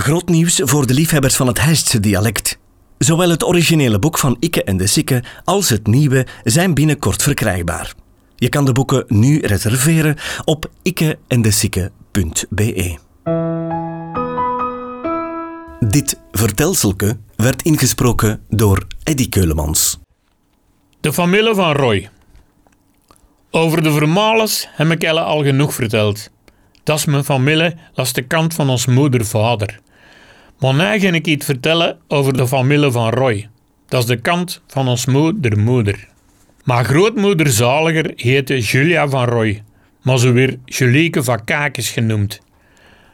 Groot nieuws voor de liefhebbers van het Heistse dialect. Zowel het originele boek van Ikke en de Sikke als het nieuwe zijn binnenkort verkrijgbaar. Je kan de boeken nu reserveren op ikkeendesikke.be. Dit vertelselke werd ingesproken door Eddy Keulemans. De familie van Roy. Over de Vermales heb ik Elle al genoeg verteld. Dat is mijn familie, dat is de kant van ons moeder-vader. Nu ga ik iets vertellen over de familie van Roy. Dat is de kant van ons moeder-moeder. Maar grootmoeder Zaliger heette Julia van Roy, maar ze werd Julieke van Kakes genoemd.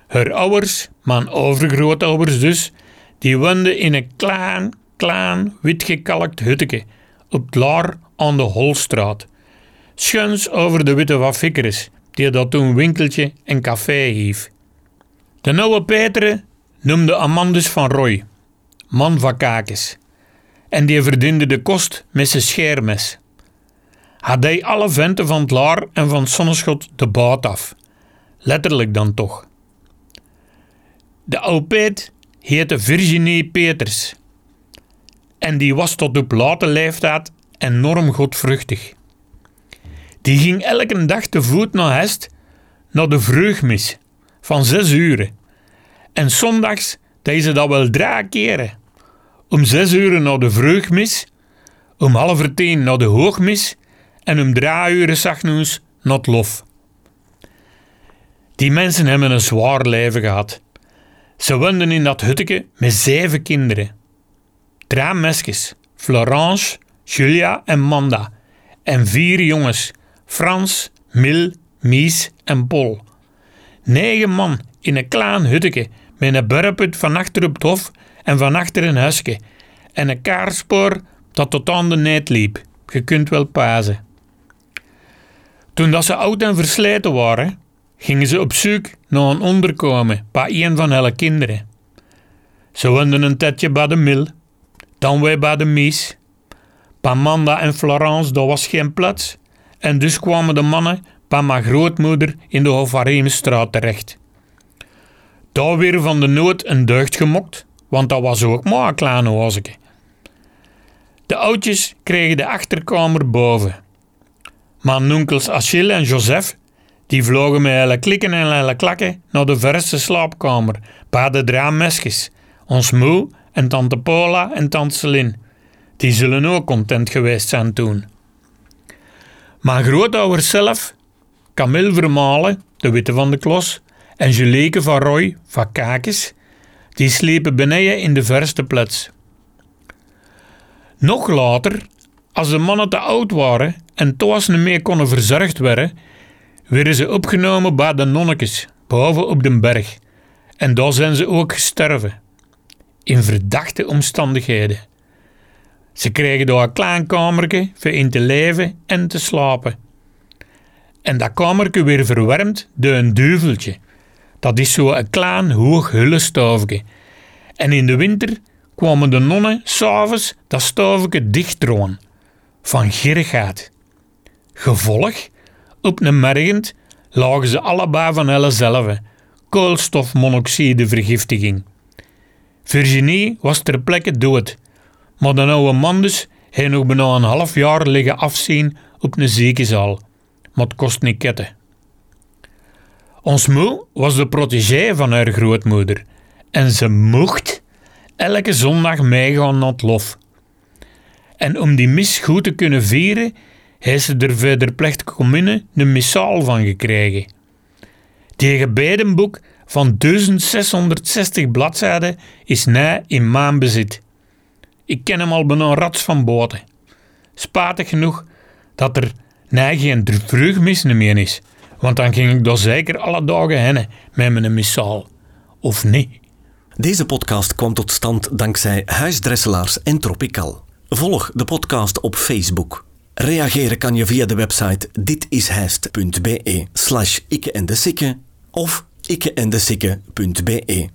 Haar ouders, mijn overgrootouders dus, die woonden in een klein, klein, witgekalkt hutteke op het Laar aan de Holstraat. Schuins over de Witte Waffikkeris, die dat toen winkeltje en café hief. De oude Petere noemde Amandus van Roy, man van kakes, en die verdiende de kost met zijn schermes. Had hij alle venten van het Laar en van het Zonneschot de baat af. Letterlijk dan toch. De Peet heette Virginie Peters. En die was tot op late leeftijd enorm godvruchtig. Die ging elke dag te voet naar Hest, naar de vreugmis, van zes uren. En zondags deed ze dat wel drie keren. Om zes uur naar de vreugmis, om half tien naar de hoogmis en om drie uur s'nachts naar het lof. Die mensen hebben een zwaar leven gehad. Ze woonden in dat hutje met zeven kinderen. Drie mesjes, Florence, Julia en Manda. En vier jongens, Frans, Mil, Mies en Paul. Negen man in een klein hutje met een burput van achter op het hof en van achter een huisje. En een kaarspoor dat tot aan de net liep. Je kunt wel pazen. Toen dat ze oud en versleten waren, gingen ze op zoek naar een onderkomen bij een van hun kinderen. Ze woonden een tijdje bij de Mil, dan weer bij de Mies. Bij Manda en Florence, daar was geen plaats. En dus kwamen de mannen bij mijn grootmoeder in de Hofareemstraat terecht. Daar weer van de nood een deugd gemokt, want dat was ook maar een kleine oozeke. De oudjes kregen de achterkamer boven. Mijn onkels Achille en Joseph die vlogen met hele klikken en hele klakken naar de verste slaapkamer, bij de draamesjes, ons moe en tante Paula en tante Celine. Die zullen ook content geweest zijn toen. Mijn grootouders zelf, Camille Vermalen, de witte van de klos, en Julieke van Roy van Kakes, die sliepen beneden in de verste plaats. Nog later, als de mannen te oud waren en toch niet meer konden verzorgd worden, werden ze opgenomen bij de nonnekes boven op de berg. En daar zijn ze ook gestorven. In verdachte omstandigheden. Ze kregen daar een klein voor in te leven en te slapen. En dat kamertje weer verwarmd door een duveltje. Dat is zo een klein hoog hullenstoofje. En in de winter kwamen de nonnen s'avonds dat stoofje dichtdroon. Van gierigheid. Gevolg? Op een mergend lagen ze allebei van zelf, koolstofmonoxidevergiftiging. Virginie was ter plekke dood, maar de oude man dus heeft nog bijna een half jaar liggen afzien op een ziekenzaal. Maar het kost niet ketten. Ons moe was de protégé van haar grootmoeder en ze mocht elke zondag meegaan naar het lof. En om die mis goed te kunnen vieren, heeft ze er verder plechtige commune een missaal van gekregen. Die gebedenboek van 1660 bladzijden is nu in mijn bezit. Ik ken hem al bijna rats van boten. Spatig genoeg dat er nu geen vreugmis meer is, want dan ging ik daar zeker alle dagen heen met mijn missaal. Of niet? Deze podcast kwam tot stand dankzij Huisdresselaars en Tropical. Volg de podcast op Facebook. Reageren kan je via de website ditishijst.be slash ikke en de of ikkeendesikke.be.